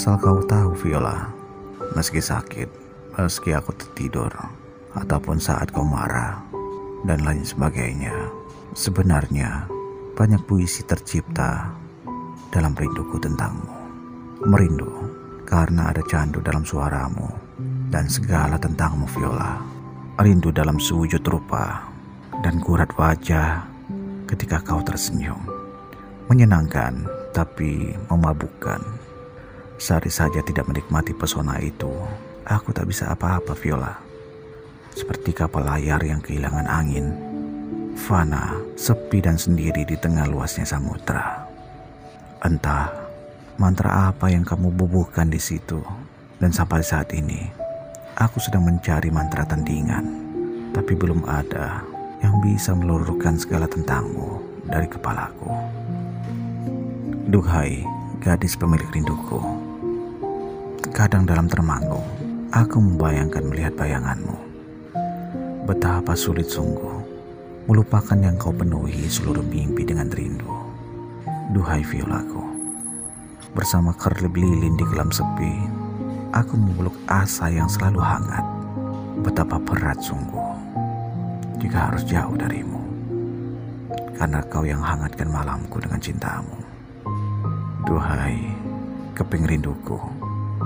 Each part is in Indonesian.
Asal kau tahu Viola, meski sakit, meski aku tertidur, ataupun saat kau marah, dan lain sebagainya, sebenarnya banyak puisi tercipta dalam rinduku tentangmu. Merindu karena ada candu dalam suaramu dan segala tentangmu Viola. Rindu dalam sewujud rupa dan kurat wajah ketika kau tersenyum. Menyenangkan tapi memabukkan. Sehari saja tidak menikmati pesona itu, aku tak bisa apa-apa Viola. Seperti kapal layar yang kehilangan angin, fana, sepi dan sendiri di tengah luasnya samudra. Entah mantra apa yang kamu bubuhkan di situ, dan sampai saat ini aku sedang mencari mantra tandingan, tapi belum ada yang bisa meluruhkan segala tentangmu dari kepalaku. Duhai gadis pemilik rinduku, kadang dalam termangu, aku membayangkan melihat bayanganmu. Betapa sulit sungguh melupakan yang kau penuhi seluruh mimpi dengan rindu. Duhai Violaku, bersama kerlip lilin di kelam sepi, aku memeluk asa yang selalu hangat. Betapa berat sungguh jika harus jauh darimu. Karena kau yang hangatkan malamku dengan cintamu. Duhai, keping rinduku,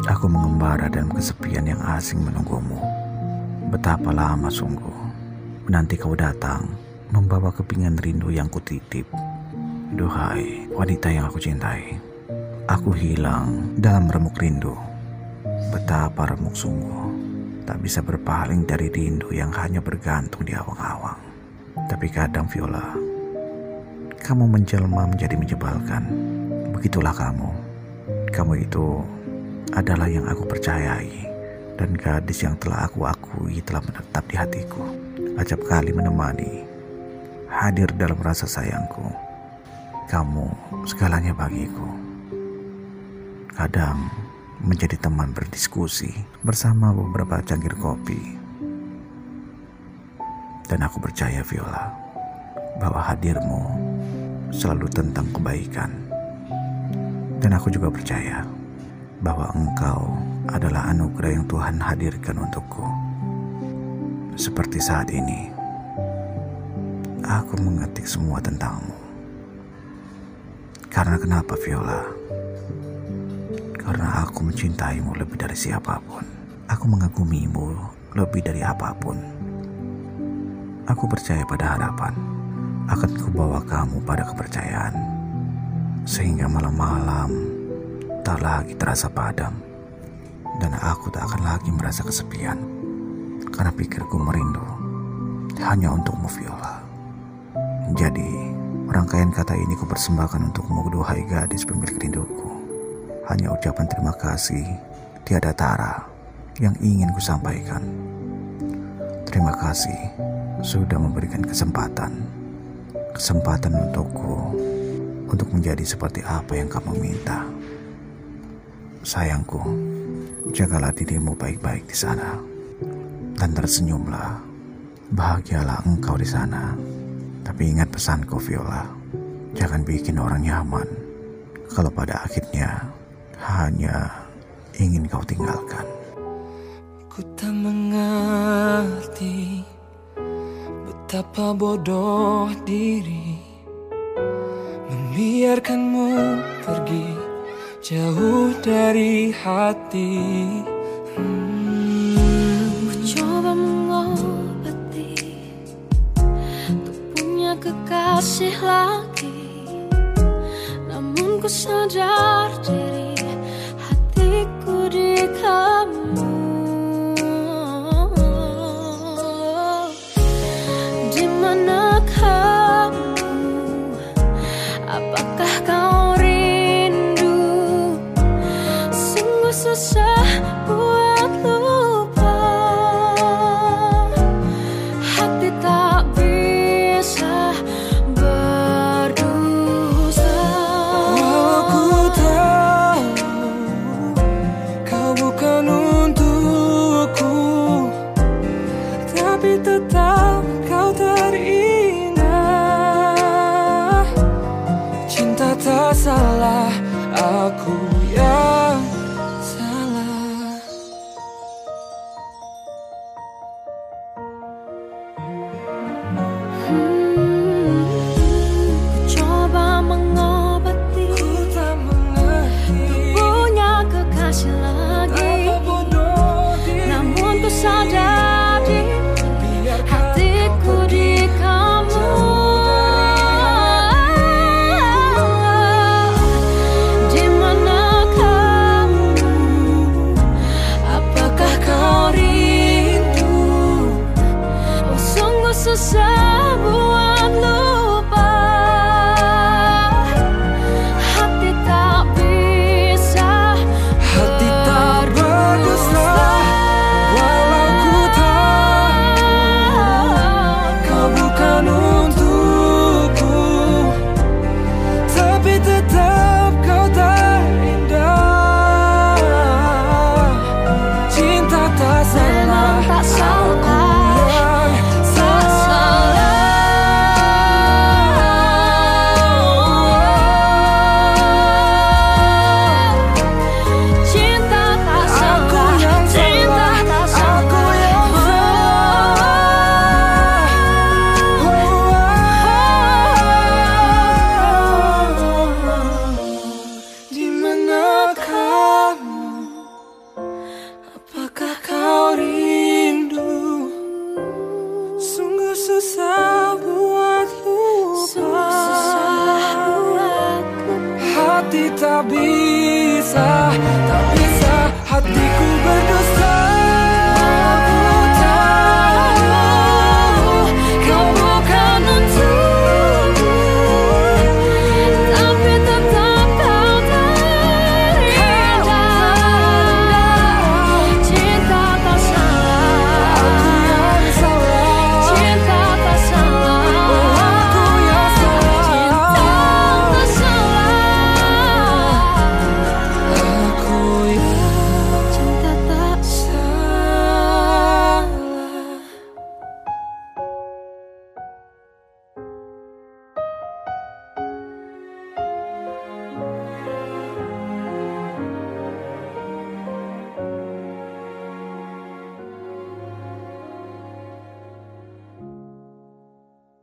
aku mengembara dalam kesepian yang asing menunggumu. Betapa lama sungguh, menanti kau datang, membawa kepingan rindu yang kutitip. Duhai, wanita yang aku cintai, aku hilang dalam remuk rindu. Betapa remuk sungguh tak bisa berpaling dari rindu yang hanya bergantung di awang-awang. Tapi kadang Viola, kamu menjelma menjadi menjebalkan. Begitulah kamu. Kamu itu adalah yang aku percayai dan gadis yang telah aku akui telah menetap di hatiku. Acap kali menemani, hadir dalam rasa sayangku. Kamu segalanya bagiku. Kadang menjadi teman berdiskusi bersama beberapa cangkir kopi. Dan aku percaya Viola bahwa hadirmu selalu tentang kebaikan. Dan aku juga percaya bahwa engkau adalah anugerah yang Tuhan hadirkan untukku. Seperti saat ini, aku mengetik semua tentangmu. Karena kenapa Viola? Karena aku mencintaimu lebih dari siapa pun. Aku mengagumimu lebih dari apa pun. Aku percaya pada harapan. Akan kubawa kamu pada kepercayaan. Sehingga malam-malam tak lagi terasa padam. Dan aku tak akan lagi merasa kesepian. Karena pikirku merindu. Hanya untukmu Viola. Jadi, rangkaian kata ini ku persembahkan untukmu, duhai gadis pemilik rinduku. Hanya ucapan terima kasih, tiada tara yang ingin ku sampaikan. Terima kasih sudah memberikan kesempatan. Kesempatan untukku untuk menjadi seperti apa yang kamu minta. Sayangku, jagalah dirimu baik-baik di sana. Dan tersenyumlah. Bahagialah engkau di sana. Tapi ingat pesanku Viola, jangan bikin orang nyaman. Kalau pada akhirnya hanya ingin kau tinggalkan. Ku tak mengerti betapa bodoh diri membiarkanmu pergi jauh dari hati. Hmm. Ku coba mengobati untuk punya kekasih lagi, namun ku sadar diri di kamu Di mana kamu Apakah salah aku yang I'll be